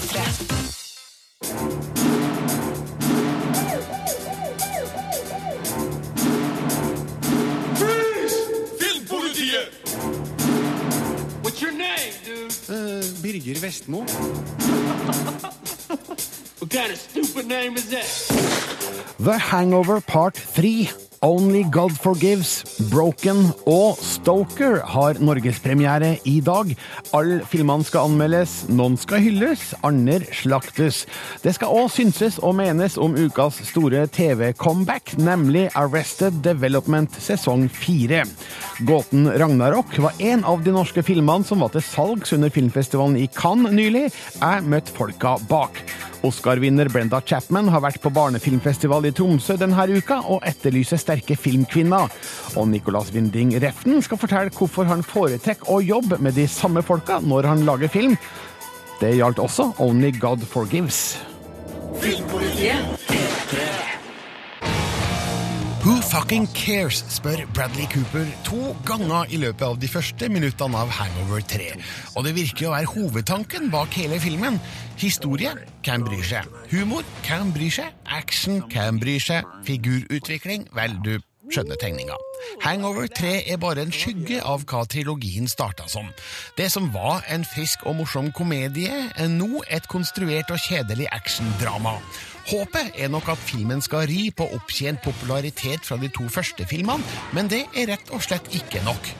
P3. Filmpolitiet! What's your name, dude? Birger Vestmo. What kind of stupid name is that? The Hangover Part 3, Only God Forgives, Broken og Stoker har norgespremiere i dag. All filmene skal anmeldes, noen skal hylles, andre slaktes. Det skal òg synses og menes om ukas store TV-comeback, nemlig Arrested Development sesong 4. Gåten Ragnarok var en av de norske filmene som var til salgs under filmfestivalen i Cannes nylig. Jeg møtte folka bak. Oscar-vinner Brenda Chapman har vært på barnefilmfestival i Tromsø denne uka og etterlyser sterke filmkvinner. Og Nicolas Winding Reften skal fortelle hvorfor han foretrekker å jobbe med de samme folka når han lager film. Det gjaldt også Only God Forgives. Who fucking cares, spør Bradley Cooper to ganger i løpet av de første minuttene av Hangover 3. Og det virker å være hovedtanken bak hele filmen. Historie hvem bryr seg? Humor hvem bryr seg? Action hvem bryr seg? Figurutvikling vel, du skjønner tegninga. Hangover 3 er bare en skygge av hva trilogien starta som. Det som var en frisk og morsom komedie, er nå et konstruert og kjedelig actiondrama. Håpet er nok at filmen skal ri på opptjent popularitet fra de to første filmene, men det er rett og slett ikke nok.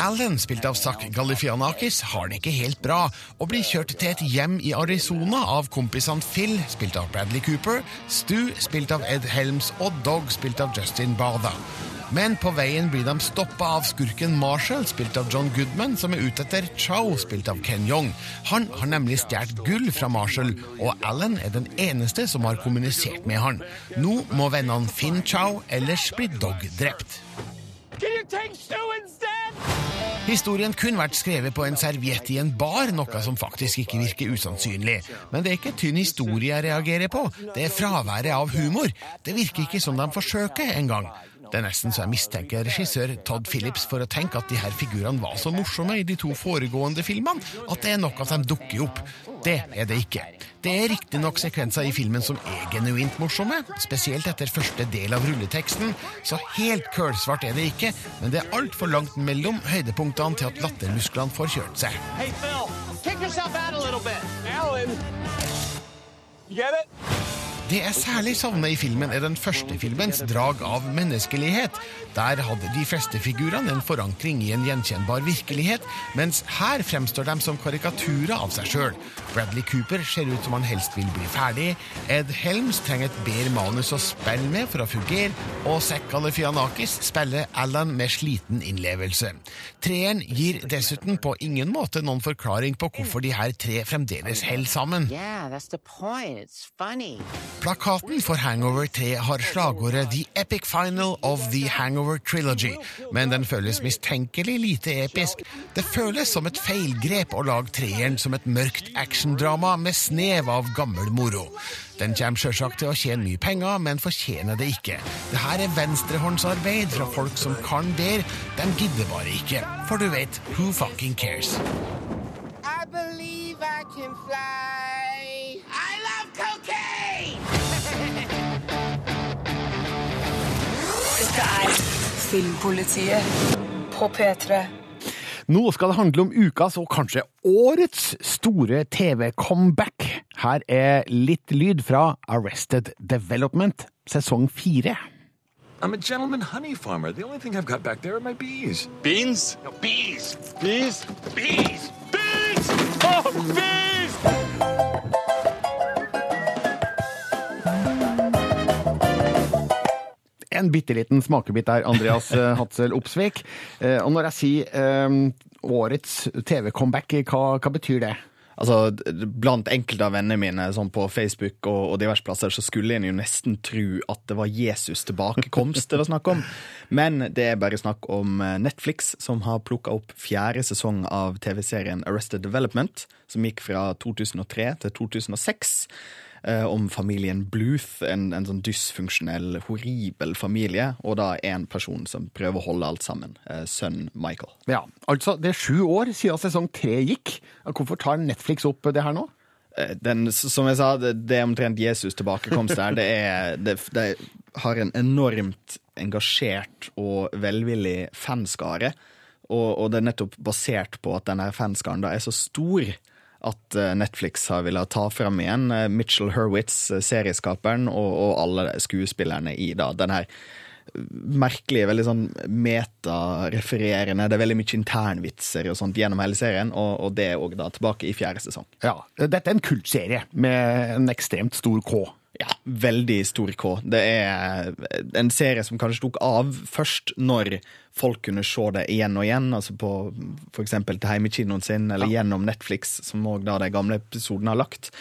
Alan, spilt av Zack Galifianakis, har det ikke helt bra, og blir kjørt til et hjem i Arizona av kompisene Phil, spilt av Bradley Cooper, Stu, spilt av Ed Helms, og Dog, spilt av Justin Bartha. Men på veien blir de stoppa av skurken Marshall, spilt av John Goodman, som er ute etter Chow, spilt av Ken Yong. Han har nemlig stjålet gull fra Marshall, og Alan er den eneste som har kommunisert med han. Nå må vennene finne Chow, ellers blir Dog drept. Can you take Stu instead? Historien kunne vært skrevet på en serviett i en bar, noe som faktisk ikke virker usannsynlig. Men det er ikke tynn historie jeg reagerer på, det er fraværet av humor. Det virker ikke som de forsøker engang. Det er nesten så jeg mistenker regissør Todd Phillips for å tenke at de her figurene var så morsomme i de to foregående filmene, at det er nok at de dukker opp. Det er det ikke. Det er riktignok sekvenser i filmen som er genuint morsomme, spesielt etter første del av rulleteksten, så helt kølsvart er det ikke, men det er altfor langt mellom høydepunktene til at lattermusklene får kjørt seg. Hey, Phil, kick yourself out a little bit. Alan. Det jeg særlig savner i filmen, er den første filmens drag av menneskelighet. Der hadde de fleste figurene en forankring i en gjenkjennbar virkelighet, mens her fremstår de som karikaturer av seg sjøl. Bradley Cooper ser ut som han helst vil bli ferdig, Ed Helms trenger et bedre manus å spille med for å fungere, og Zack Alefianakis spiller Alan med sliten innlevelse. Treeren gir dessuten på ingen måte noen forklaring på hvorfor de her tre fremdeles holder sammen. Yeah, that's the point. It's funny. Plakaten for Hangover 3 har slagordet The Epic Final of the Hangover Trilogy, men den føles mistenkelig lite episk. Det føles som et feilgrep å lage treeren som et mørkt actiondrama med snev av gammel moro. Den kommer sjølsagt til å tjene mye penger, men fortjener det ikke. Det her er venstrehåndsarbeid fra folk som kan bedre. De gidder bare ikke. For du vet, who fucking cares? I believe I can fly. Filmpolitiet på P3. Nå skal det handle om ukas og kanskje årets store TV-comeback. Her er litt lyd fra Arrested Development, sesong fire. I'm a gentleman honey farmer. The only thing I've got back there are my bees. Beans? No, bees! Bees? Bees! Bees! Oh, bees! En bitte liten smakebit der, Andreas eh, Hatzel Opsvik. Eh, Og når jeg sier eh, årets TV-comeback, hva, hva betyr det? Altså, Blant enkelte av vennene mine sånn på Facebook og, og diverse plasser, så skulle en jo nesten tro at det var Jesus tilbakekomst det var snakk om. Men det er bare snakk om Netflix, som har plukka opp fjerde sesong av TV-serien Arrested Development, som gikk fra 2003 til 2006. eh, Om familien Bluth, en, en sånn dysfunksjonell, horribel familie, og da en person som prøver å holde alt sammen. eh, Sønnen Michael. Ja, altså Det er sju år siden sesong tre gikk. Hvorfor tar Netflix opp det her nå? Eh, Den, som jeg sa, det, det er omtrent Jesus tilbakekomst der. Det, er, det, det har en enormt engasjert og velvillig fanskare. Og, og det er nettopp basert på at denne fanskaren da er så stor at eh, Netflix har villet ta frem igjen eh, Mitchell Hurwitz, eh, serieskaperen, og, og alle skuespillerne i da den her merkelige, veldig sånn metarefererende. Det er veldig mye internvitser og sånt gjennom hele serien, og, og det er òg tilbake i fjerde sesong. Ja, Dette er en kultserie med en ekstremt stor K. Ja, veldig stor K. Det er en serie som kanskje tok av først når folk kunne se det igjen og igjen, altså på eksempel til heimekinoen sin, eller gjennom Netflix, som òg da de gamle episodene har lagt.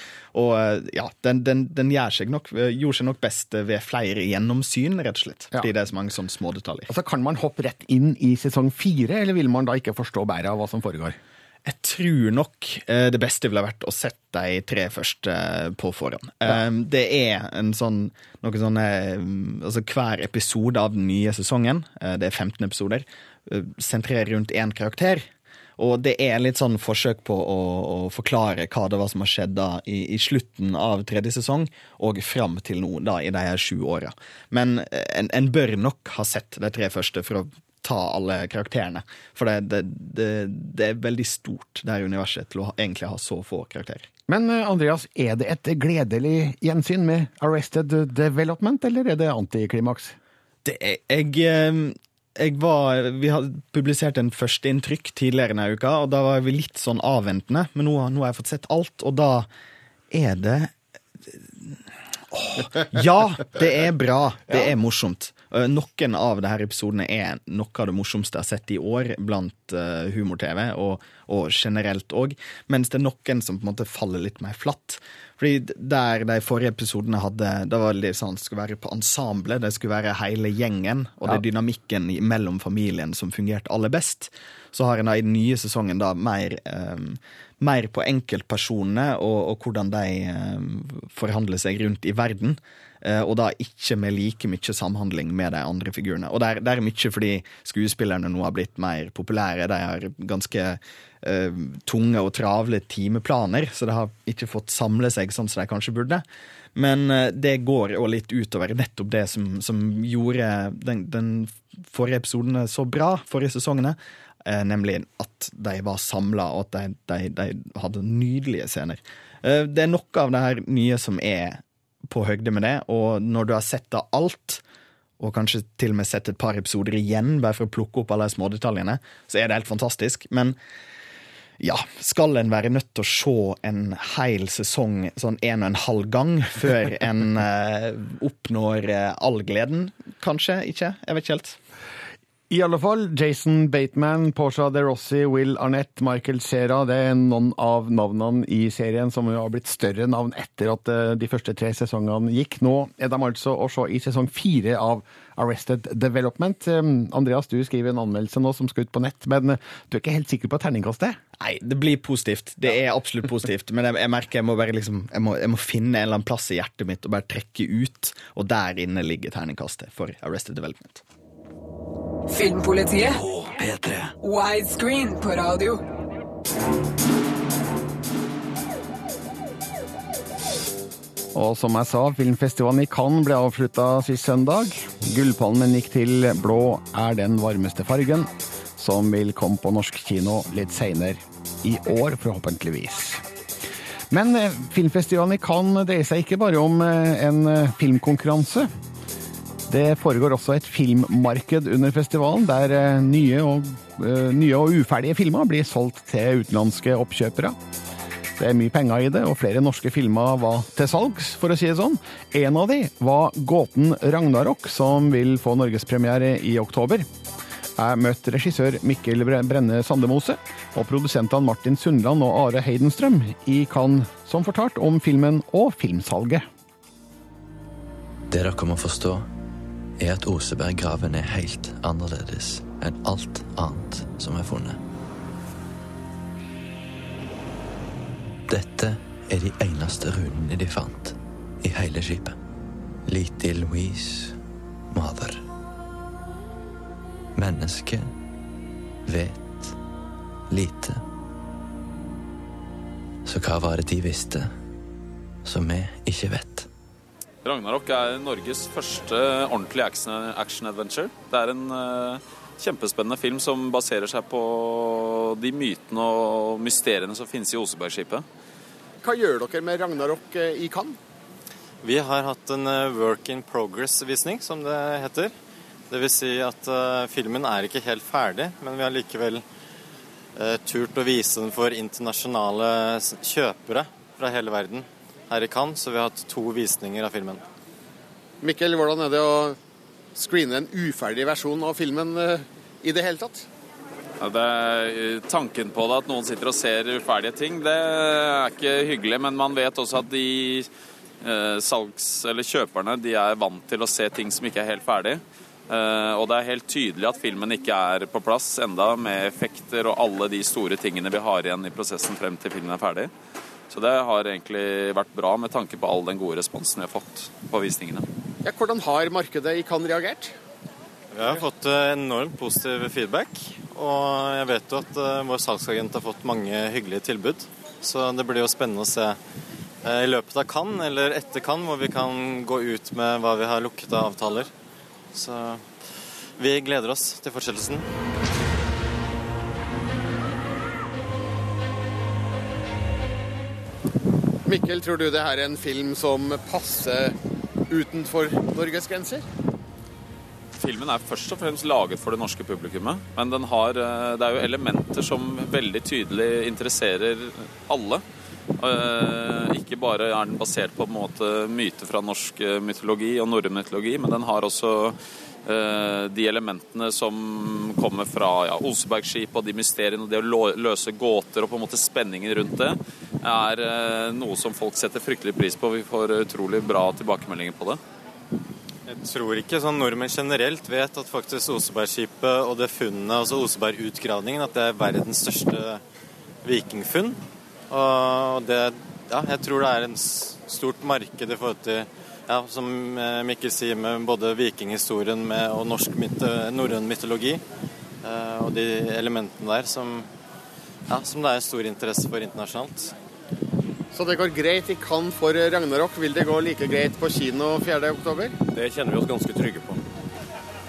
Og eh, ja, den, den, den seg nok, gjorde seg nok best ved flere gjennomsyn, rett og slett. Ja. Fordi det er så mange sånne smådetaljer. Altså, Kan man hoppe rett inn i sesong fire, eller vil man da ikke forstå bedre av hva som foregår? Jeg tror nok eh, det beste ville vært å sette de tre første eh, på forhånd. Ja. Det er en sånn noe sånne eh, Altså hver episode av den nye sesongen, det er 15 episoder, sentrerer rundt én karakter. Og det er litt sånn forsøk på å, å forklare hva det var som har skjedd da i, i slutten av tredje sesong, og fram til nå, da i de her sju åra. Men en, en bør nok ha sett de tre første for å ta alle karakterene. For det, det, det, det er veldig stort, det her universet, til å ha, egentlig ha så få karakterer. Men eh, Andreas, er det et gledelig gjensyn med Arrested Development, eller er det antiklimaks? Det er, jeg, eh, jeg var Vi hadde publisert en førsteinntrykk tidligere denne uka, og da var vi litt sånn avventende. Men nå, nå har jeg fått sett alt, og da er det Åh, Ja, det er bra. Det er morsomt. Eh, Noen av de her episodene er noe av det morsomste jeg har sett i år blant eh, humor-TV, og, og generelt òg. Mens det er noen som på en måte faller litt mer flatt. Fordi der de forrige episodene hadde Da var det litt sånn skulle være på ensemble, det skulle være hele gjengen, og det er dynamikken mellom familien som fungerte aller best. Så har en da i den nye sesongen da mer, eh, mer på enkeltpersonene og, og hvordan de eh, forhandler seg rundt i verden. Eh, og da ikke med like mye samhandling med de andre figurene. Og det er, det er mye fordi skuespillerne nå har blitt mer populære. De har ganske uh, tunge og travle timeplaner, så de har ikke fått samle seg sånn som de kanskje burde. Men det går jo litt utover nettopp det som, som gjorde den, den forrige episoden så bra, forrige sesongene. Eh, nemlig at de var samla, og at de, de, de hadde nydelige scener. Eh, det er noe av det her nye som er på høgde med det, og når du har sett det alt, og kanskje til og med sett et par episoder igjen, bare for å plukke opp alle de smådetaljene, så er det helt fantastisk. Men ja, skal en være nødt til å se en hel sesong sånn en og en halv gang før en eh, oppnår eh, all gleden? Kanskje ikke. Jeg vet ikke helt. I alle fall, Jason Bateman, Portia de Rossi, Will Arnett, Michael Cera, det er noen av navnene i serien som har blitt større navn etter at eh, de første tre sesongene gikk. Nå er de altså å se i sesong fire av Arrested Development. Andreas, du skriver en anmeldelse nå som skal ut på nett, men eh, du er ikke helt sikker på terningkastet? Nei, det blir positivt. Det er absolutt positivt. Men jeg, jeg merker jeg må liksom jeg må, jeg må finne en eller annen plass i hjertet mitt og bare trekke ut, og der inne ligger terningkastet for Arrested Development. Filmpolitiet. Widescreen på radio. Og som jeg sa, filmfestivalen i Cannes ble avslutta sist søndag. Gullpalmen gikk til Blå er den varmeste fargen, som vil komme på norsk kino litt seinere i år, forhåpentligvis. Men eh, filmfestivalen i Cannes dreier seg ikke bare om eh, en eh, filmkonkurranse. Det foregår også et filmmarked under festivalen, der eh, nye og, eh, nye og uferdige filmer blir solgt til utenlandske oppkjøpere. Det er mye penger i det, og flere norske filmer var til salgs, for å si det sånn. En av de var Gåten Ragnarok, som vil få norgespremiere i oktober. Jeg møtte regissør Mikkel Brenne Sandemose og produsentene Martin Sundland og Are Heidenstrøm i Cannes, som fortalte om filmen og filmsalget. Dere kommer forstå, er at Oseberggraven er helt annerledes enn alt annet som er funnet. Dette er de eneste runene de fant i hele skipet. Little Louise Mother. Mennesket vet lite. Så hva var det de visste som vi ikke vet. Ragnarok er Norges første ordentlige action-adventure. Det er en uh, kjempespennende film som baserer seg på de mytene og mysteriene som finnes i Osebergskipet. Hva gjør dere med Ragnarok eh, i Cannes? Vi har hatt en eh, work in progress-visning, som det heter. Dvs. Si at uh, filmen er ikke helt ferdig, men vi har likevel uh, turt å vise den for internasjonale kjøpere fra hele verden her i Cannes, så vi har hatt to visninger av filmen. Mikkel, hvordan er det å screene en uferdig versjon av filmen uh, i det hele tatt? Ja, er, tanken på det, at noen sitter og ser uferdige ting, det er ikke hyggelig. Men man vet også at de eh, salgs- eller kjøperne de er vant til å se ting som ikke er helt ferdig. Eh, og det er helt tydelig at filmen ikke er på plass enda med effekter og alle de store tingene vi har igjen i prosessen frem til filmen er ferdig. Så det har egentlig vært bra med tanke på all den gode responsen vi har fått på visningene. Ja, hvordan har markedet i Cannes reagert? Vi har fått eh, enormt positiv feedback. Og jeg vet jo at uh, vår salgsagent har fått mange hyggelige tilbud. Så det blir jo spennende å se uh, i løpet av Cannes, eller etter Cannes, hvor vi kan gå ut med hva vi har lukket av avtaler. Så vi gleder oss til fortsettelsen. Mikkel, tror du det her er en film som passer utenfor Norges grenser? Filmen er først og fremst laget for det norske publikummet. Men har, eh, det er jo elementer som veldig tydelig interesserer alle. Eh, ikke bare er den basert på en måte myter fra norsk eh, mytologi og norrøn mytologi, men den har også de elementene som kommer fra ja, Osebergskipet og de mysteriene og det å løse gåter og på en måte spenningen rundt det, er noe som folk setter fryktelig pris på. Vi får utrolig bra tilbakemeldinger på det. Jeg tror ikke sånn nordmenn generelt vet at faktisk Osebergskipet og det funnet, altså Osebergutgravningen, at det er verdens største vikingfunn. Og det Ja, jeg tror det er en stort marked i forhold til ja, som eh, Mikkel sier, med både vikinghistorien med, og norsk myte, norrøn mytologi. Eh, og de elementene der som, ja, som det er stor interesse for internasjonalt. Så det går greit i Cannes for Ragnarok. Vil det gå like greit på kino 4.10? Det kjenner vi oss ganske trygge på.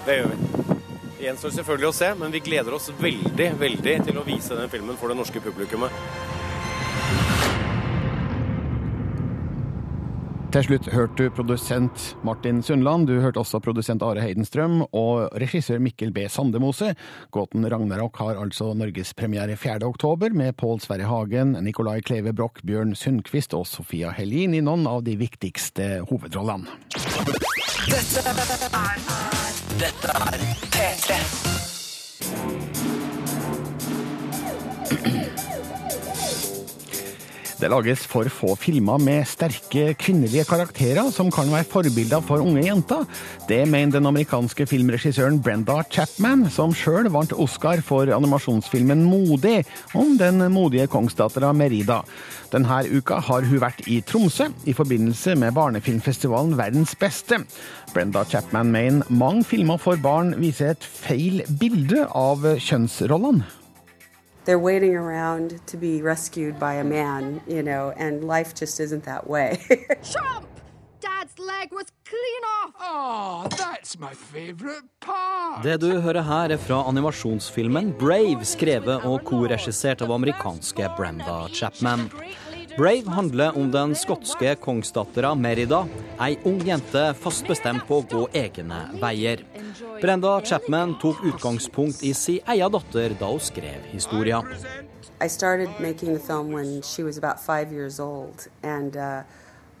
Det gjør vi. Det gjenstår selvfølgelig å se, men vi gleder oss veldig, veldig til å vise den filmen for det norske publikummet. Til slutt hørte du produsent Martin Sundland, du hørte også produsent Are Heidenstrøm og regissør Mikkel B. Sandemose. Gåten Ragnarok har altså norgespremiere 4. oktober, med Pål Sverre Hagen, Nicolai Kleve Broch, Bjørn Sundquist og Sofia Helin i noen av de viktigste hovedrollene. Dette er, dette er P3. Det lages for få filmer med sterke kvinnelige karakterer som kan være forbilder for unge jenter. Det mener den amerikanske filmregissøren Brenda Chapman, som sjøl vant Oscar for animasjonsfilmen Modig, om den modige kongsdattera Merida. Denne uka har hun vært i Tromsø i forbindelse med barnefilmfestivalen Verdens beste. Brenda Chapman mener mange filmer for barn viser et feil bilde av kjønnsrollene. They're waiting around to be rescued by a man, you know, and life just isn't that way. Chomp! Dad's leg was clean off! Oh, that's my favorite part! Det du hører her, er fra animasjonsfilmen Brave, skrevet og korregissert av amerikanske Brenda Chapman. Brave handler om den skotske kongsdattera Merida, ei ung jente fast bestemt på å gå egne veier. Brenda Chapman tok utgangspunkt i sin egen datter da hun skrev historia. I started making the film when she was about five years old, and uh,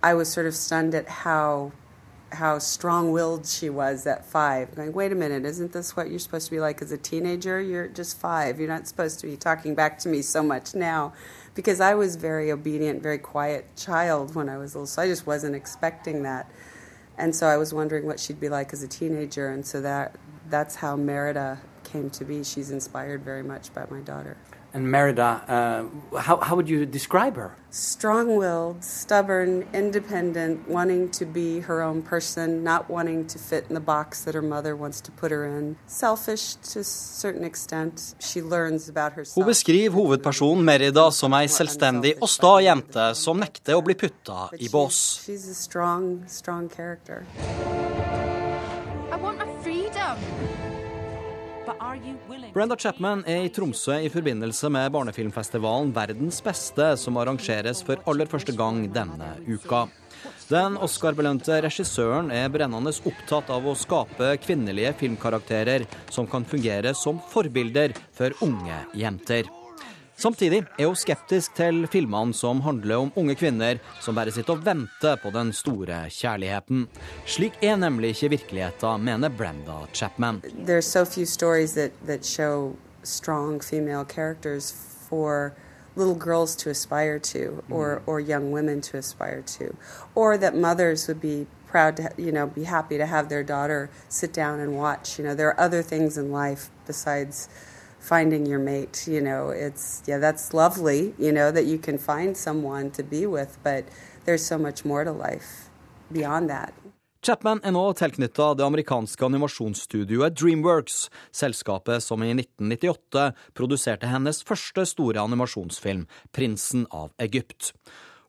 I was sort of stunned at how how strong-willed she was at five. Going, wait a minute, isn't this what you're supposed to be like as a teenager? You're just five. You're not supposed to be talking back to me so much now, because I was very obedient, very quiet child when I was little. So I just wasn't expecting that, and so I was wondering what she'd be like as a teenager. And so that that's how Merida came to be. She's inspired very much by my daughter. And Merida, uh, how, how would you describe her? Strong willed, stubborn, independent, wanting to be her own person, not wanting to fit in the box that her mother wants to put her in. Selfish to a certain extent. She learns about herself. Hun beskriver hovedpersonen Merida som ei selvstendig og sta jente som nekter å bli putta i bås. She's a strong, strong character. Brenda Chapman er i Tromsø i forbindelse med barnefilmfestivalen Verdens beste, som arrangeres for aller første gang denne uka. Den Oscar-belønte regissøren er brennende opptatt av å skape kvinnelige filmkarakterer som kan fungere som forbilder for unge jenter. Samtidig er hun skeptisk til filmene som handler om unge kvinner som bare sitter og venter på den store kjærligheten. Slik er nemlig ikke virkeligheten, mener Brenda Chapman. So that, that for little girls to aspire to or, or young women to aspire to. Or that mothers would be proud to, you know, be happy to have their daughter sit down and watch. You know, there are other things in life besides finding your mate. You know, it's, yeah, that's lovely, you know, that you can find someone to be with, but there's so much more to life beyond that. Chapman er nå tilknytta det amerikanske animasjonsstudioet Dreamworks, selskapet som i 1998 produserte hennes første store animasjonsfilm, 'Prinsen av Egypt'.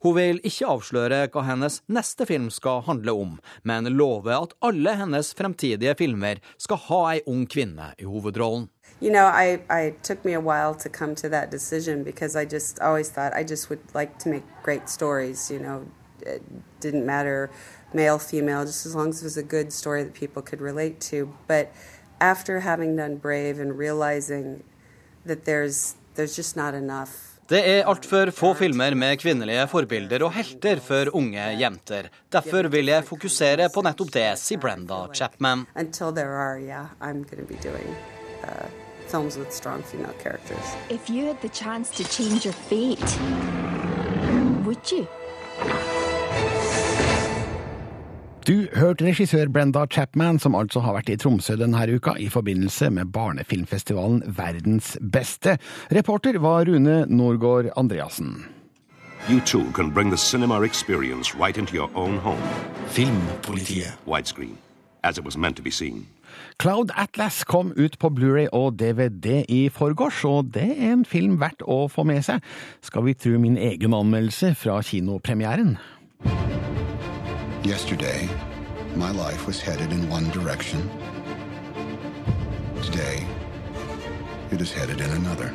Hun vil ikke avsløre hva hennes neste film skal handle om, men lover at alle hennes fremtidige filmer skal ha ei ung kvinne i hovedrollen. You know, I, I took me a while to come to that decision because I just always thought I just would like to make great stories. You know, it didn't matter male, female, just as long as it was a good story that people could relate to. But after having done Brave and realizing that there's there's just not enough Det er altfor få filmer med kvinnelige forbilder og helter for unge jenter. Derfor vil jeg fokusere på nettopp det, sier Brenda Chapman. Until there are, yeah, I'm be doing uh, films with strong female characters. If you had the chance to change your fate, would you? Du hørte regissør Brenda Chapman, som altså har vært i Tromsø denne uka i forbindelse med barnefilmfestivalen Verdens beste. Reporter var Rune Norgård Andreassen. You too can bring the cinema experience right into your own home. Filmpolitiet. Widescreen, as it was meant to be seen. Cloud Atlas kom ut på Blu-ray og DVD i forgårs, og det er en film verdt å få med seg, skal vi tro min egen anmeldelse fra kinopremieren. Yesterday, my life was headed in one direction. Today, it is headed in another.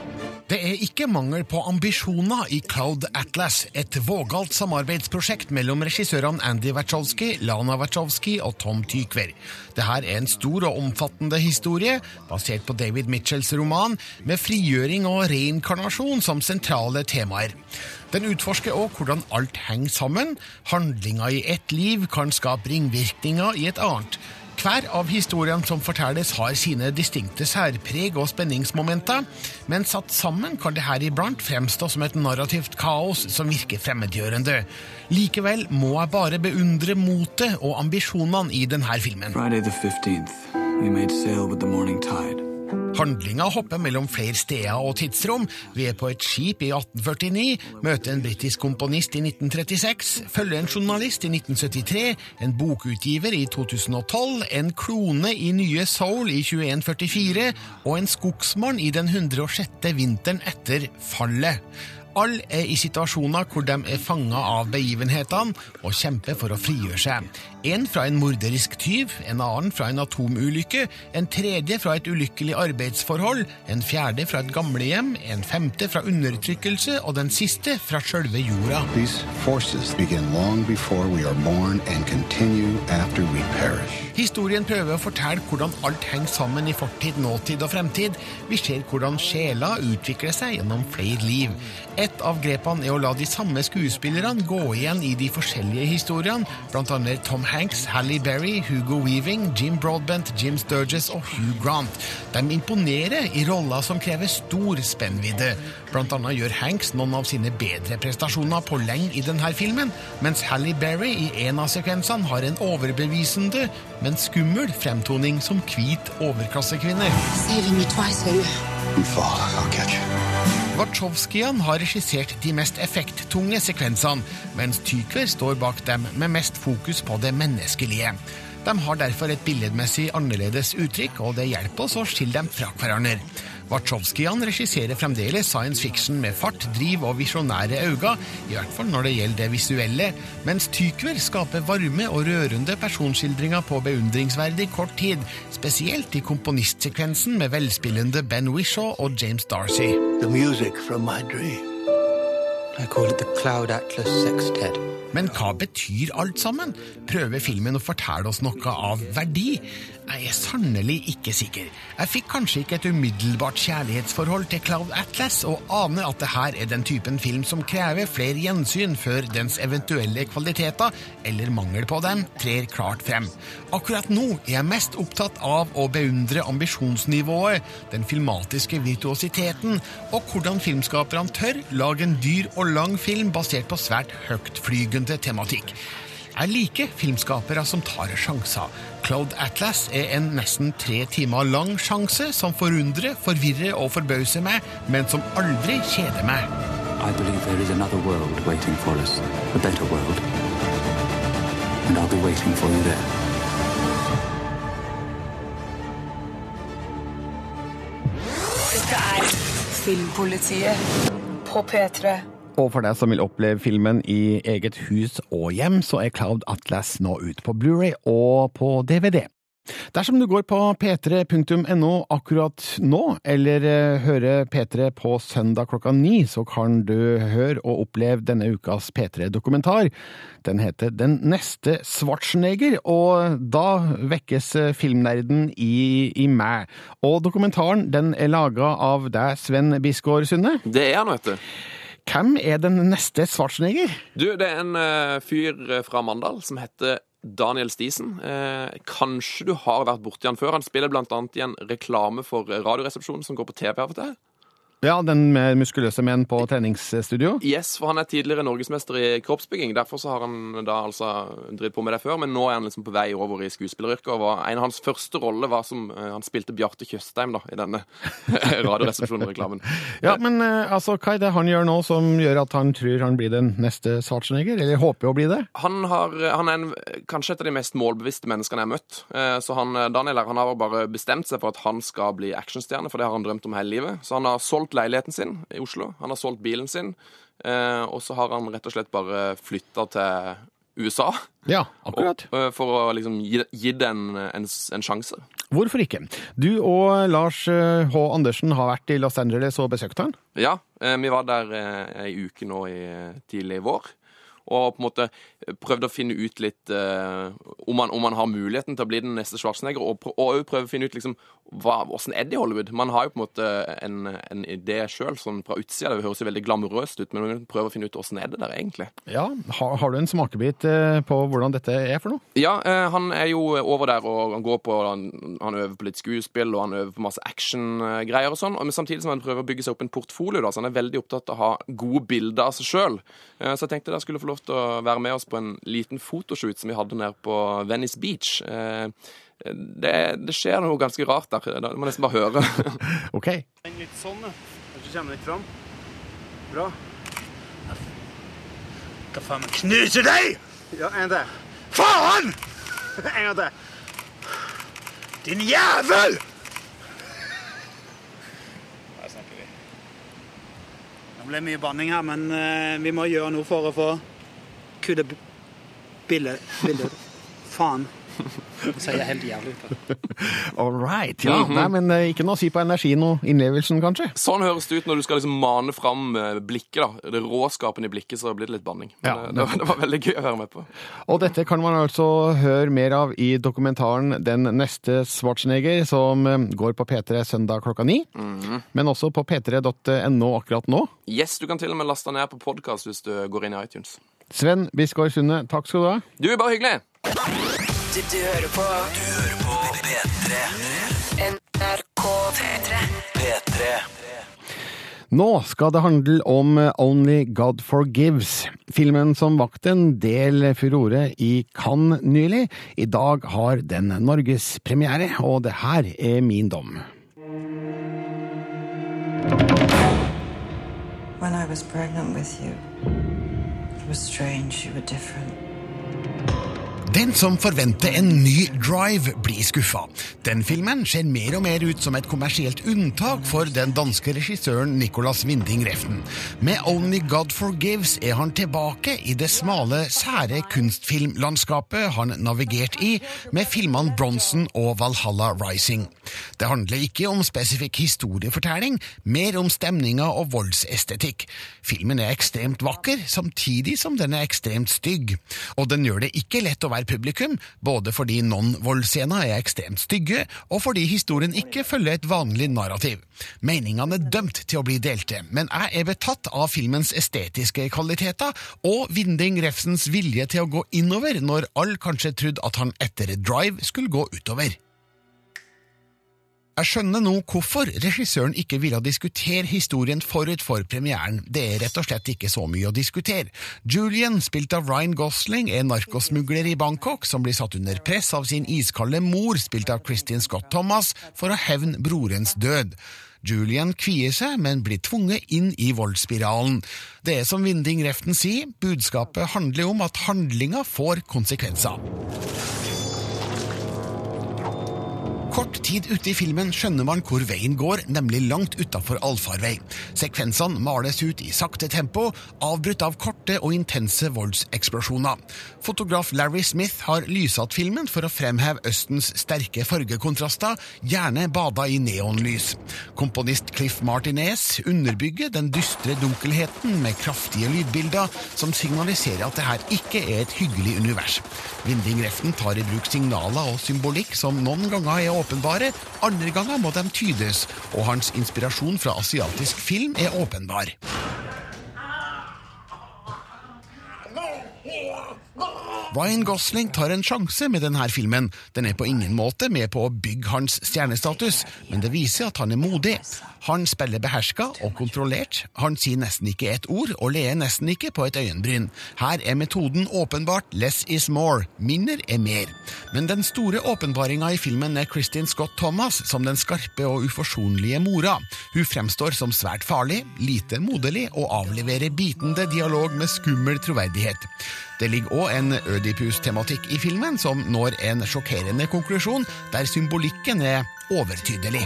Det er ikke mangel på ambisjoner i Cloud Atlas, et vågalt samarbeidsprosjekt mellom regissørene Andy Wachowski, Lana Wachowski og Tom Tykver. Dette er en stor og omfattende historie, basert på David Mitchells roman, med frigjøring og reinkarnasjon som sentrale temaer. Den utforsker òg hvordan alt henger sammen. Handlinger i ett liv kan skape ringvirkninger i et annet. Hver av historiene som fortelles, har sine distinkte særpreg og spenningsmomenter, men satt sammen kan det her iblant fremstå som et narrativt kaos som virker fremmedgjørende. Likevel må jeg bare beundre motet og ambisjonene i denne filmen. Friday the 15th, we made sail with the morning tide. Handlinga hopper mellom flere steder og tidsrom. Vi er på et skip i 1849, møter en britisk komponist i 1936, følger en journalist i 1973, en bokutgiver i 2012, en klone i nye Soul i 2144 og en skogsmann i den 106. vinteren etter fallet. Alle er i situasjoner hvor de er fanga av begivenhetene og kjemper for å frigjøre seg. En fra en morderisk tyv, en annen fra en atomulykke, en tredje fra et ulykkelig arbeidsforhold, en fjerde fra et gamlehjem, en femte fra undertrykkelse og den siste fra sjølve jorda. These forces begin long before we are born and continue after we perish. Historien prøver å fortelle hvordan alt henger sammen i fortid, nåtid og fremtid. Vi ser hvordan sjela utvikler seg gjennom flere liv. Et av grepene er å la de samme skuespillerne gå igjen i de forskjellige historiene, bl.a. Tom Hanks, Halle Berry, Hugo Weaving, Jim Broadbent, Jim Sturges og Hugh Grant. De imponerer i roller som krever stor spennvidde. Blant annet gjør Hanks noen av sine bedre prestasjoner på lenge i denne filmen, mens Halle Berry i en av sekvensene har en overbevisende, men skummel fremtoning som hvit overklassekvinne. You fall, I'll catch you. Wachowskian har regissert de mest effekttunge sekvensene, mens Tykver står bak dem med mest fokus på det menneskelige. De har derfor et billedmessig annerledes uttrykk, og det hjelper oss å skille dem fra hverandre. Wachowskian regisserer fremdeles science fiction med fart, driv og visjonære øyne, i hvert fall når det gjelder det visuelle, mens Tykver skaper varme og rørende personskildringer på beundringsverdig kort tid, spesielt i komponistsekvensen med velspillende Ben Wishaw og James Darcy. The music from my dream. I call it the Cloud Atlas Sextet. Men hva betyr alt sammen? Prøver filmen å fortelle oss noe av verdi? Jeg er sannelig ikke sikker. Jeg fikk kanskje ikke et umiddelbart kjærlighetsforhold til Cloud Atlas, og aner at det her er den typen film som krever flere gjensyn før dens eventuelle kvaliteter, eller mangel på dem, trer klart frem. Akkurat nå er jeg mest opptatt av å beundre ambisjonsnivået, den filmatiske virtuositeten, og hvordan filmskaperne tør lage en dyr og lang film basert på svært høytflygende tematikk. Jeg liker filmskapere som tar sjanser. Cloud Atlas er en nesten tre timer lang sjanse som forundrer, forvirrer og forbauser meg, men som aldri kjeder meg. I believe there is another world waiting for us, a better world. And I'll be waiting for you there. Er Filmpolitiet på P3. Og for deg som vil oppleve filmen i eget hus og hjem, så er Cloud Atlas nå ute på Blu-ray og på DVD. Dersom du går på p3.no akkurat nå, eller eh, hører P3 på søndag klokka ni, så kan du høre og oppleve denne ukas P3-dokumentar. Den heter Den neste Schwarzenegger, og da vekkes eh, filmnerden i, i meg. Og dokumentaren den er laga av deg, Sven Bisgaard Sunde. Det er han, vet du. Hvem er den neste Schwarzenegger? Du, det er en uh, fyr fra Mandal som heter Daniel Stisen. Eh, kanskje du har vært borti han før. Han spiller annet i en reklame for Radioresepsjonen som går på TV av og til. Ja, den med muskuløse menn på treningsstudio? Yes, for han er tidligere norgesmester i kroppsbygging. Derfor så har han da altså drevet på med det før, men nå er han liksom på vei over i skuespilleryrket. Og var- en av hans første roller var som eh, han spilte Bjarte Tjøstheim da, i denne Radioresepsjonen-reklamen. Ja, men eh, altså, hva er det han gjør nå som gjør at han tror han blir den neste Schwarzenegger? Eller håper å bli det? Han, har, han er en, kanskje et av de mest målbevisste menneskene jeg har møtt. Eh, Så han, Daniel her, han har bare bestemt seg for at han skal bli actionstjerne, for det har han drømt om hele livet. Så han har solgt leiligheten sin i Oslo, han har solgt bilen sin, eh, og så har han rett og slett bare flytta til USA. Ja, akkurat. Og, eh, for å liksom gi, gi det en, en, en sjanse. Hvorfor ikke? Du og Lars eh, H. Andersen har vært i Los Angeles og besøkt han. Ja, vi var der ei uke nå i tidlig vår. Og på en måte prøvde å finne ut litt eh, om, man, om han, har muligheten til å bli den neste Schwarzenegger, og, pr- og prøve å finne ut liksom hva, hvordan er det i Hollywood. Man har jo på en måte en, en idé sjøl, sånn fra utsida. Det høres jo veldig glamorøst ut, men man prøver å finne ut hvordan er det der egentlig. Ja, har, har du en smakebit eh, på hvordan dette er for noe? Ja, eh, han er jo over der og han går på Han, han øver på litt skuespill, og han øver på masse actiongreier og sånn. Men samtidig som han prøver å bygge seg opp en portfolio, da, så han er veldig opptatt av å ha gode bilder av seg sjøl. Så jeg tenkte jeg skulle få lov til å være med oss på en liten fotoshoot som vi hadde nede på Venice Beach. Eh, Det, det skjer noe ganske rart der. Det må nesten bare høre. OK. Litt sånn. Kanskje kommer litt fram. Bra. Hva faen, knuse deg! Ja, en til. Faen! En gang til. Din jævel! Der snakker vi. Det ble mye banning her, men eh, vi må gjøre noe for å få bildet. Faen. Det ser helt jævlig ut. All right. Ja, Mhm. nei, men eh, ikke noe å si på energien og innlevelsen, kanskje? Sånn høres det ut når du skal liksom mane fram eh, blikket. da. Det råskapen i blikket, så blir det litt banning. Men, Ja, eh, det, var, det var veldig gøy å være med på. Og dette kan man altså høre mer av i dokumentaren Den neste Schwarzenegger, som går på P3 søndag klokka ni. Mhm. Men også på p3.no akkurat nå. Yes, du kan til og med laste ned på podkast hvis du går inn i iTunes. Sven Bisgaard Sunde, takk skal du ha. Du, bare hyggelig. Du, du hører på Du hører på P3. NRK P3. P3. Nå skal det handle om Only God Forgives, filmen som vakte en del furore i Cannes nylig. I dag har den norgespremiere, og det her er min dom. I was pregnant with you. Was strange. You were different. Den som forventer en ny Drive, blir skuffa. Den filmen ser mer og mer ut som et kommersielt unntak for den danske regissøren Nicolas Winding Refn. Med Only God Forgives er han tilbake i det smale, sære kunstfilmlandskapet han navigerte i med filmene Bronson og Valhalla Rising. Det handler ikke om spesifikk historiefortelling, mer om stemninga og voldsestetikk. Filmen er ekstremt vakker, samtidig som den er ekstremt stygg. Og den gjør det ikke lett å være publikum, både fordi noen voldsscener er ekstremt stygge, og fordi historien ikke følger et vanlig narrativ. Meningene er dømt til å bli delte, men jeg er betatt av filmens estetiske kvaliteter og Vinding Refsens vilje til å gå innover når alle kanskje trodde at han etter Drive skulle gå utover. Jeg skjønner nå hvorfor regissøren ikke ville diskutere historien forut for premieren. Det er rett og slett ikke så mye å diskutere. Julian, spilt av Ryan Gosling, er narkosmugler i Bangkok som blir satt under press av sin iskalde mor, spilt av Christine Scott Thomas, for å hevne brorens død. Julian kvier seg, men blir tvunget inn i voldsspiralen. Det er som Vinding Reften sier, budskapet handler om at handlinga får konsekvenser. Kort tid ute i filmen skjønner man hvor veien går, nemlig langt utafor allfarvei. Sekvensene males ut i sakte tempo, avbrutt av korte og intense voldseksplosjoner. Fotograf Larry Smith har lysatt filmen for å fremheve Østens sterke fargekontraster, gjerne bada i neonlys. Komponist Cliff Martinez underbygger den dystre dunkelheten med kraftige lydbilder som signaliserer at det her ikke er et hyggelig univers. Vinding Reften tar i bruk signaler og symbolikk som noen ganger er åpenbare, andre ganger må de tydes, og hans inspirasjon fra asiatisk film er åpenbar. Ryan Gosling tar en sjanse med denne filmen. Den er på ingen måte med på å bygge hans stjernestatus, men det viser at han er modig. Han spiller beherska og kontrollert, han sier nesten ikke et ord og ler nesten ikke på et øyenbryn. Her er metoden åpenbart less is more, mindre er mer. Men den store åpenbaringa i filmen er Kristin Scott Thomas som den skarpe og uforsonlige mora. Hun fremstår som svært farlig, lite moderlig og avleverer bitende dialog med skummel troverdighet. Det ligger òg en Ødipus-tematikk i filmen som når en sjokkerende konklusjon, der symbolikken er overtydelig.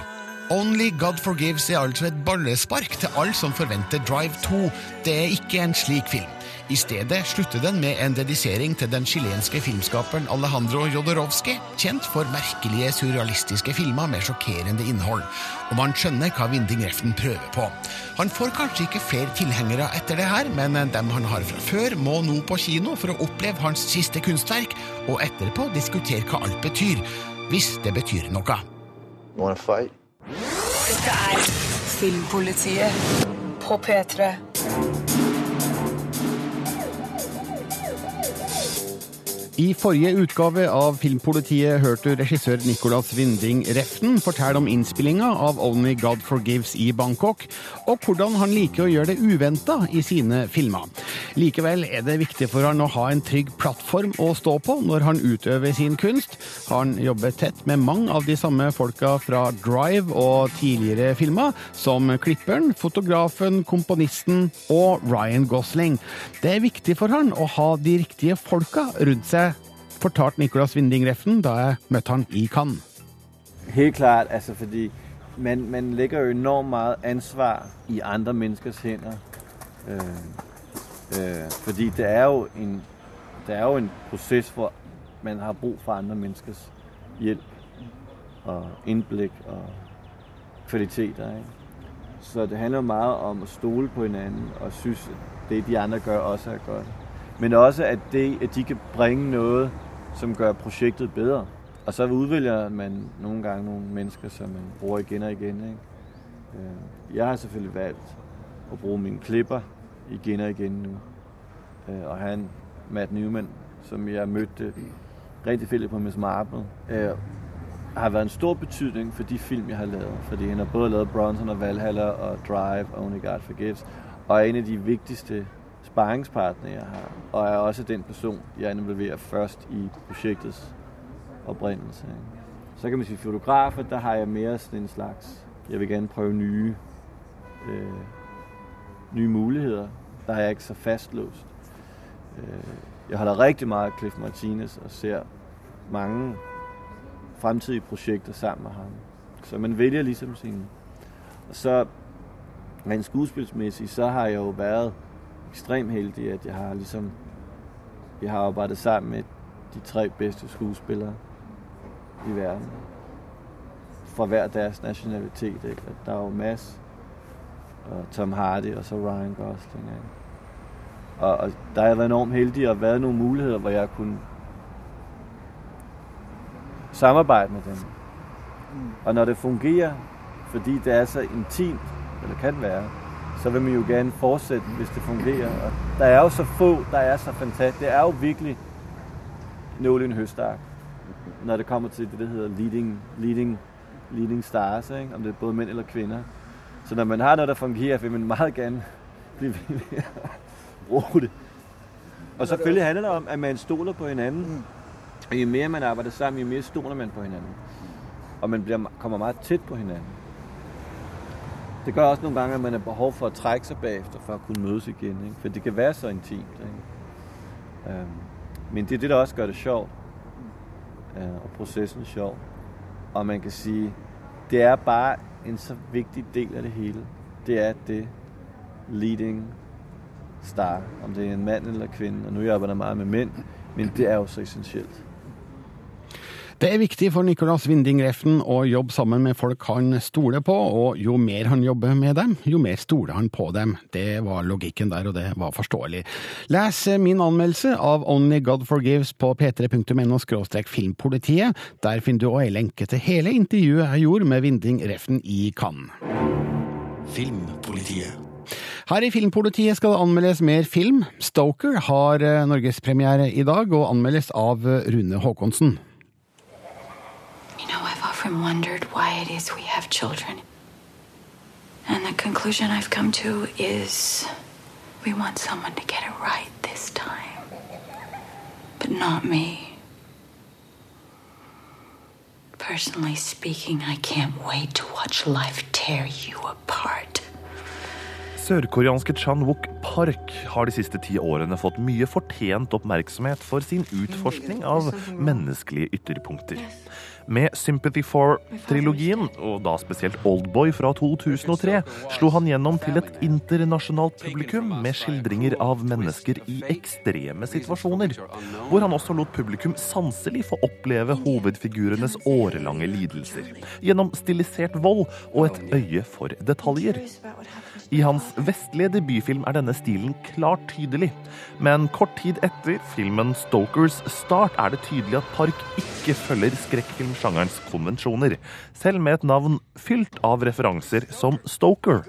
Only God Forgives er altså et ballespark til alle som forventer Drive 2. Det er ikke en slik film. I stedet slutter den med en dedisering til den chilenske filmskaperen Alejandro Jodorowsky, kjent for merkelige, surrealistiske filmer med sjokkerende innhold. Og man skjønner hva Vinding Reften prøver på. Han får kanskje ikke flere tilhengere etter det her, men dem han har fra før, må nå på kino for å oppleve hans siste kunstverk, og etterpå diskutere hva alt betyr. Hvis det betyr noe. Dette er Filmpolitiet på P3. I forrige utgave av Filmpolitiet hørte regissør Nicolas Winding Reften fortelle om innspillinga av Only God Forgives i Bangkok, og hvordan han liker å gjøre det uventa i sine filmer. Likevel er det viktig for han å ha en trygg plattform å stå på når han utøver sin kunst. Han jobber tett med mange av de samme folka fra Drive og tidligere filmer, som klipperen, fotografen, komponisten og Ryan Gosling. Det er viktig for han å ha de riktige folka rundt seg fortalte Nicolas Winding Reften da jeg møtte han i Cannes. Helt klart, altså fordi man, man legger jo enormt mye ansvar i andre menneskers hender. Øh, øh, fordi det er, jo en, det er jo en prosess hvor man har brug for andre menneskers hjelp og innblikk og kvaliteter. Ikke? Så det handler meget om å stole på hverandre og synes, at det de andre gør også er godt. Men også at, det, at de kan bringe noget, som gør projektet bedre. Og så udvælger man nogle gange nogle mennesker, som man bruger igen og igen. Ikke? Øh, Jeg har selvfølgelig valgt at bruge mine klipper igen og igen nu. Øh, Og han, Matt Newman, som jeg mødte rigtig fældig på Miss Marple, øh, har været en stor betydning for de film, jeg har lavet. Fordi han har både lavet Bronson og Valhalla og Drive og Only God Forgives. Og er en af de vigtigste sparringspartnere, jeg har. Og er også den person, jeg involverer først i projektets oprindelse. Så kan man sige, fotografer, der har jeg sådan en slags, jeg vil gerne prøve nye, øh, nye muligheder. Der er jeg ikke så fastlåst. Øh, jeg holder rigtig meget Cliff Martinez og ser mange fremtidige projekter sammen med ham. Så man vælger ligesom sin... Og så rent skuespilsmæssigt, så har jeg jo været ekstremt heldig, at jeg har ligesom... Jeg har arbejdet sammen med de tre bedste skuespillere i verden. Fra hver deres nationalitet. Ikke? Der er jo Mads, og Tom Hardy og så Ryan Gosling. Ikke? Og, og der har jeg været enormt heldig at været nogle muligheder, hvor jeg kunne samarbejde med dem. Mm. Og når det fungerer, fordi det er så intimt, eller kan være, så vil man jo gerne fortsætte, hvis det fungerer. Og der er jo så få, der er så fantastisk. Det er jo virkelig nålen høstark, når det kommer til det, der hedder leading, leading, leading stars, ikke? om det er både mænd eller kvinder. Så når man har noget, der fungerer, vil man meget gerne blive ved med at bruge det. Og selvfølgelig handler det om, at man stoler på hinanden. Og jo mere man arbejder sammen, jo mere stoler man på hinanden. Og man bliver, kommer meget tæt på hinanden. Det gør også nogle gange, at man har behov for at trække sig bagefter, for at kunne mødes igen. Ikke? For det kan være så intimt. Ikke? Øhm, men det er det, der også gør det sjovt. Øh, og processen sjov. Og man kan sige, det er bare en så vigtig del af det hele. Det er det leading star. Om det er en mand eller kvinde. Og nu arbejder jeg meget med mænd. Men det er jo så essentielt. Det er viktig for Nicolas Winding Refn å jobbe sammen med folk han stoler på, og jo mer han jobber med dem, jo mer stoler han på dem. Det var logikken der, og det var forståelig. Les min anmeldelse av Only God Forgives på p3.no filmpolitiet. Der finner du òg ei lenke til hele intervjuet jeg gjorde med Winding Refn i Cannes. Filmpolitiet. Her i Filmpolitiet skal det anmeldes mer film. Stoker har norgespremiere i dag, og anmeldes av Rune Haakonsen. Often wondered why it is we have children. And the conclusion I've come to is we want someone to get it right this time. But not me. Personally speaking, I can't wait to watch life tear you apart. Sørkoreanske Chan Wook Park har de siste ti årene fått mye fortjent oppmerksomhet for sin utforskning av menneskelige ytterpunkter. Med Sympathy for-trilogien, og da spesielt Oldboy fra 2003, slo han gjennom til et internasjonalt publikum med skildringer av mennesker i ekstreme situasjoner, hvor han også lot publikum sanselig få oppleve hovedfigurenes årelange lidelser, gjennom stilisert vold og et øye for detaljer. I hans vestlige debutfilm er denne stilen klart tydelig, men kort tid etter filmen 'Stokers' start er det tydelig at Park ikke følger skrekkfilmsjangerens konvensjoner, selv med et navn fylt av referanser som Stoker.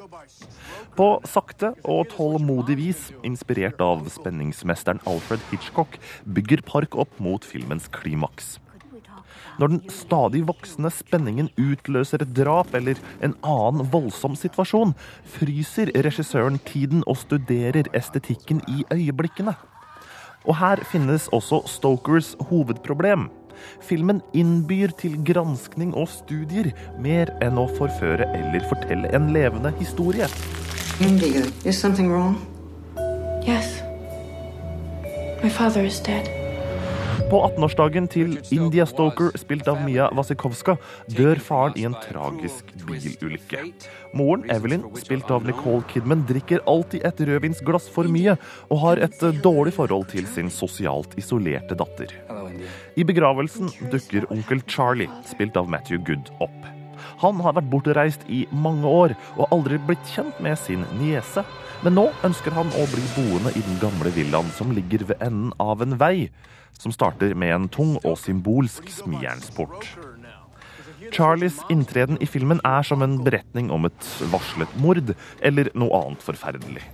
På sakte og tålmodig vis, inspirert av spenningsmesteren Alfred Hitchcock, bygger Park opp mot filmens klimaks. Når den stadig voksende spenningen utløser et drap eller en annen voldsom situasjon, fryser regissøren tiden og studerer estetikken i øyeblikkene. Og her finnes også Stokers hovedproblem. Filmen innbyr til granskning og studier mer enn å forføre eller fortelle en levende historie. Indigo, is something wrong? Yes. My father is dead. På 18-årsdagen til India Stoker, spilt av Mia Wasikowska, dør faren i en tragisk bilulykke. Moren, Evelyn, spilt av Nicole Kidman, drikker alltid et rødvinsglass for mye og har et dårlig forhold til sin sosialt isolerte datter. I begravelsen dukker onkel Charlie, spilt av Matthew Good, opp. Han har vært bortreist i mange år og aldri blitt kjent med sin niese. Men nå ønsker han å bli boende i den gamle villaen som ligger ved enden av en vei som starter med en tung og symbolsk smijernsport. Charlies inntreden i filmen er som en beretning om et varslet mord eller noe annet forferdelig.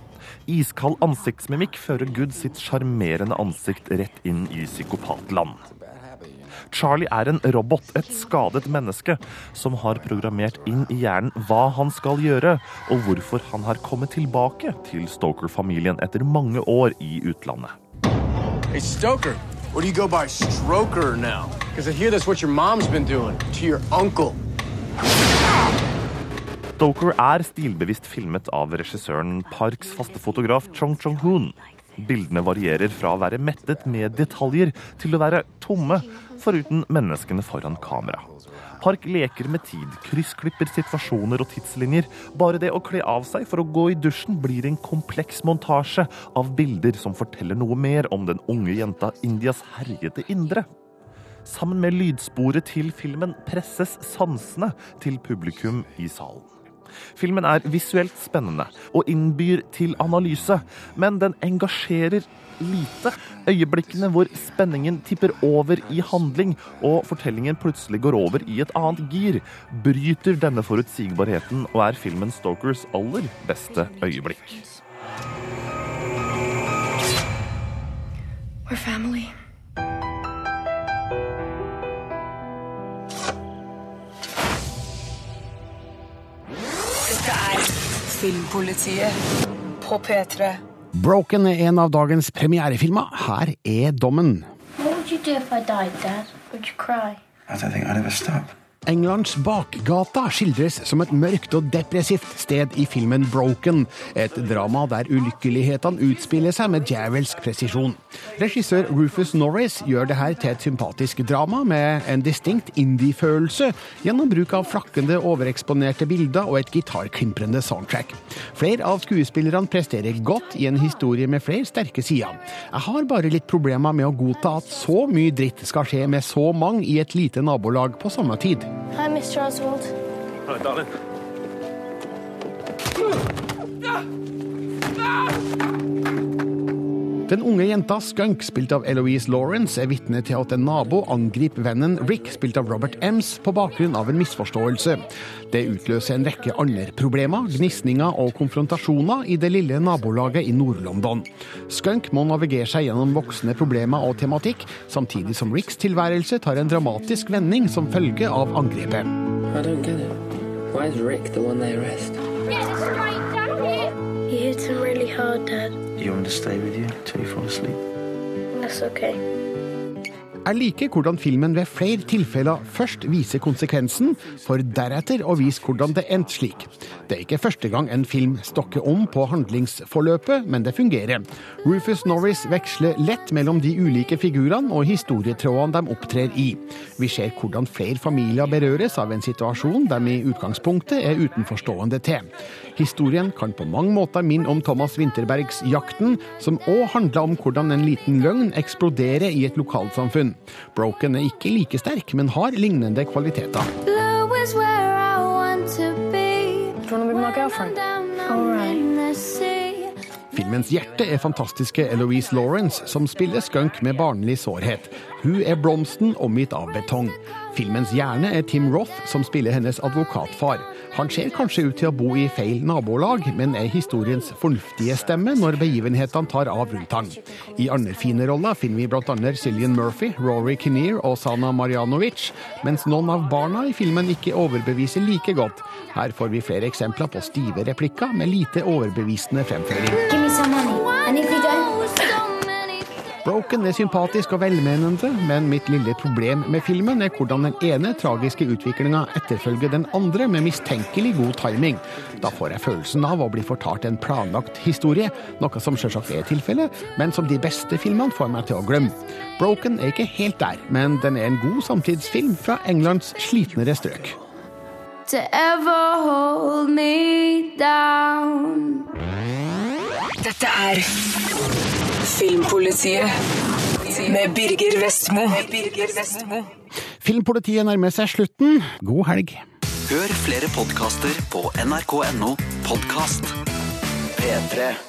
Iskald ansiktsmimikk fører Good sitt sjarmerende ansikt rett inn i psykopatland. Charlie er en robot, et skadet menneske, som har programmert inn i hjernen hva han skal gjøre, og hvorfor han har kommet tilbake til Stoker-familien etter mange år i utlandet. Hey, Stoker, or do you go by Stroker now? Because I hear that's what your mom's been doing to your uncle. Stoker er stilbevisst filmet av regissøren Parks faste fotograf Chong Chong-hoon. Bildene varierer fra å være mettet med detaljer til å være tomme, foruten menneskene foran kamera. Park leker med tid, kryssklipper situasjoner og tidslinjer. Bare det å kle av seg for å gå i dusjen blir en kompleks montasje av bilder som forteller noe mer om den unge jenta Indias herjete indre. Sammen med lydsporet til filmen presses sansene til publikum i salen. Filmen er visuelt spennende og innbyr til analyse, men den engasjerer lite. Øyeblikkene hvor spenningen tipper over i handling og fortellingen plutselig går over i et annet gir, bryter denne forutsigbarheten og er filmen Stokers aller beste øyeblikk. We're family. Dette er Filmpolitiet på P3. Broken er en av dagens premierefilmer. Her er dommen. Hva ville du gjøre hvis jeg døde, Dad? Ville du gråte? Jeg tror ikke jeg ever stop. Englands bakgata skildres som et mørkt og depressivt sted i filmen Broken, et drama der ulykkelighetene utspiller seg med djevelsk presisjon. Regissør Rufus Norris gjør det her til et sympatisk drama med en distinkt indie-følelse gjennom bruk av flakkende, overeksponerte bilder og et gitarklimprende soundtrack. Flere av skuespillerne presterer godt i en historie med flere sterke sider. Jeg har bare litt problemer med å godta at så mye dritt skal skje med så mange i et lite nabolag på samme tid. Hi, Mr. Oswald. Hi, darling. Ah! Ah! Den unge jenta Skunk, spilt av Eloise Lawrence, er vitne til at en nabo angriper vennen Rick, spilt av Robert Ems, på bakgrunn av en misforståelse. Det utløser en rekke andre problemer, gnisninger og konfrontasjoner i det lille nabolaget i Nord-London. Skunk må navigere seg gjennom voksende problemer og tematikk, samtidig som Ricks tilværelse tar en dramatisk vending som følge av angrepet. I don't get it. Why is Rick the one they arrest? He hits him really hard, Dad. You want me to stay with you till you fall asleep? That's okay. Jeg liker hvordan filmen ved flere tilfeller først viser konsekvensen, for deretter å vise hvordan det endte slik. Det er ikke første gang en film stokker om på handlingsforløpet, men det fungerer. Rufus Norris veksler lett mellom de ulike figurene og historietrådene de opptrer i. Vi ser hvordan flere familier berøres av en situasjon de i utgangspunktet er utenforstående til. Historien kan på mange måter minne om Thomas Winterbergs Jakten, som òg handler om hvordan en liten løgn eksploderer i et lokalsamfunn. Broken er ikke like sterk, men har lignende kvaliteter. Blue is where I want to be. Do you want to be my girlfriend? All right. Filmens hjerte er fantastiske Eloise Lawrence, som spiller skunk med barnlig sårhet. Hun er blomsten omgitt av betong. Filmens hjerne er Tim Roth, som spiller hennes advokatfar. Han ser kanskje ut til å bo i feil nabolag, men er historiens fornuftige stemme når begivenhetene tar av rundt han. I andre fine roller finner vi bl.a. Cillian Murphy, Rory Kinnear og Sana Marjanovic, mens noen av barna i filmen ikke overbeviser like godt. Her får vi flere eksempler på stive replikker med lite overbevisende fremføring. Broken er sympatisk og velmenende, men mitt lille problem med filmen er hvordan den ene tragiske utviklinga etterfølger den andre med mistenkelig god timing. Da får jeg følelsen av å bli fortalt en planlagt historie, noe som selvsagt er tilfellet, men som de beste filmene får meg til å glemme. Broken er ikke helt der, men den er en god samtidsfilm fra Englands slitnere strøk. To ever hold me down. Dette er Filmpolitiet med Birger Vestmo. Birger Vestmo. Filmpolitiet nærmer seg slutten. God helg. Hør flere podkaster på nrk.no podkast. P3.